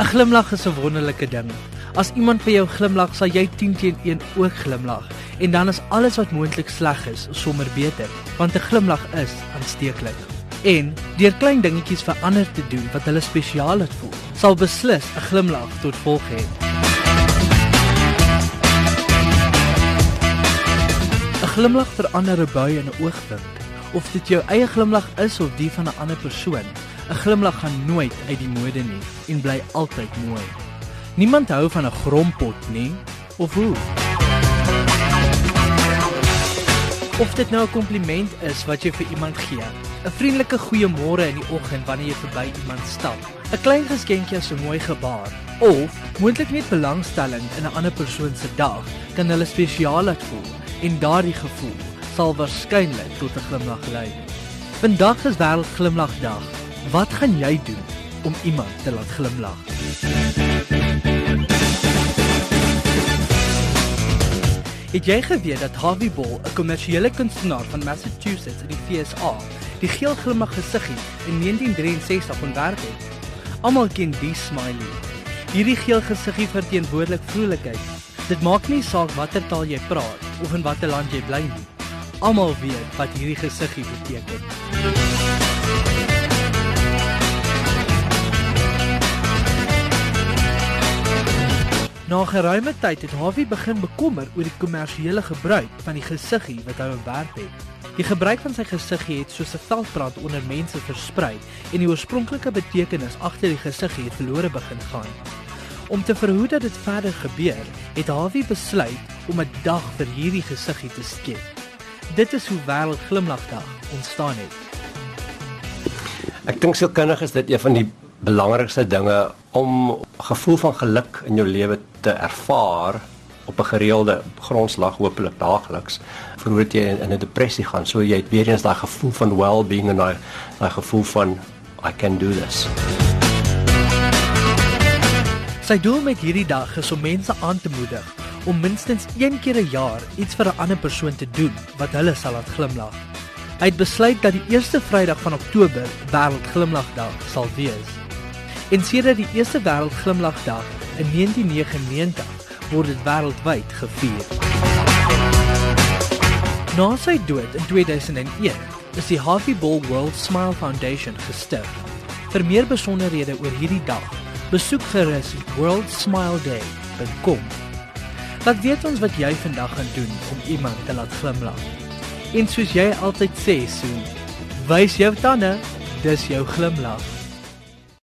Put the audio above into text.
'n Glimlag is 'n wonderlike ding. As iemand vir jou glimlag, sal jy 10 teen 1 ook glimlag en dan is alles wat moontlik sleg is sommer beter, want 'n glimlag is aansteeklik. En deur klein dingetjies vir ander te doen wat hulle spesiaal laat voel, sal beslis 'n glimlag tot volg hê. 'n Glimlag verander 'n bui in 'n oogwink, of dit jou eie glimlag is of die van 'n ander persoon. 'n Glimlag gaan nooit uit die mode nie en bly altyd mooi. Niemand hou van 'n grompot nie, of hoe? Of dit nou 'n kompliment is wat jy vir iemand gee. 'n Vriendelike goeiemôre in die oggend wanneer jy verby iemand stap. 'n Klein geskenkie as 'n mooi gebaar of moontlik net belangstelling in 'n ander persoon se dag kan hulle spesiaal laat voel en daardie gevoel sal waarskynlik tot 'n glimlag lei. Vandag is wêreld glimlagdag. Wat gaan jy doen om iemand te laat glimlag? Het jy geweet dat Harvey Ball, 'n kommersiële kunstenaar van Massachusetts in die VSA, die geel glimlag gesiggie in 1963 ontwerp het? Almal ken die smiley. Hierdie geel gesiggie verteenwoordig vrolikheid. Dit maak nie saak watter taal jy praat of in watter land jy bly nie. Almal weet wat hierdie gesiggie beteken. Na geruime tyd het Harvey begin bekommer oor die kommersiële gebruik van die gesiggie wat hy ontwerp het. Die gebruik van sy gesiggie het soos 'n veldbrand onder mense versprei en die oorspronklike betekenis agter die gesiggie het verlore begin gaan. Om te verhoed dat dit verder gebeur, het Harvey besluit om 'n dag vir hierdie gesiggie te skep. Dit is hoe wêreld glimlagdag ontstaan het. Ek dink sielkundig is dit een van die belangrikste dinge om gevoel van geluk in jou lewe te ervaar op 'n gereelde grondslag hopelik daagliks voordat jy in 'n depressie gaan so jy het weer eens daai gevoel van well-being en daai daai gevoel van I can do this. Sy doel met hierdie dag is om mense aan te moedig om minstens een keer 'n jaar iets vir 'n ander persoon te doen wat hulle sal laat glimlag. Hy het besluit dat die eerste Vrydag van Oktober wêreld glimlagdag sal wees. En sedert die eerste wêreld glimlagdag in 1999 word dit wêreldwyd gevier. Na sy dood in 2001 is die Harvey Ball World Smile Foundation gestig. Vir meer besonderhede oor hierdie dag, besoek gerus worldsmileday.com. Laat weet ons wat jy vandag gaan doen om iemand te laat glimlag. En soos jy altyd sê, so wys jou tande, dis jou glimlag.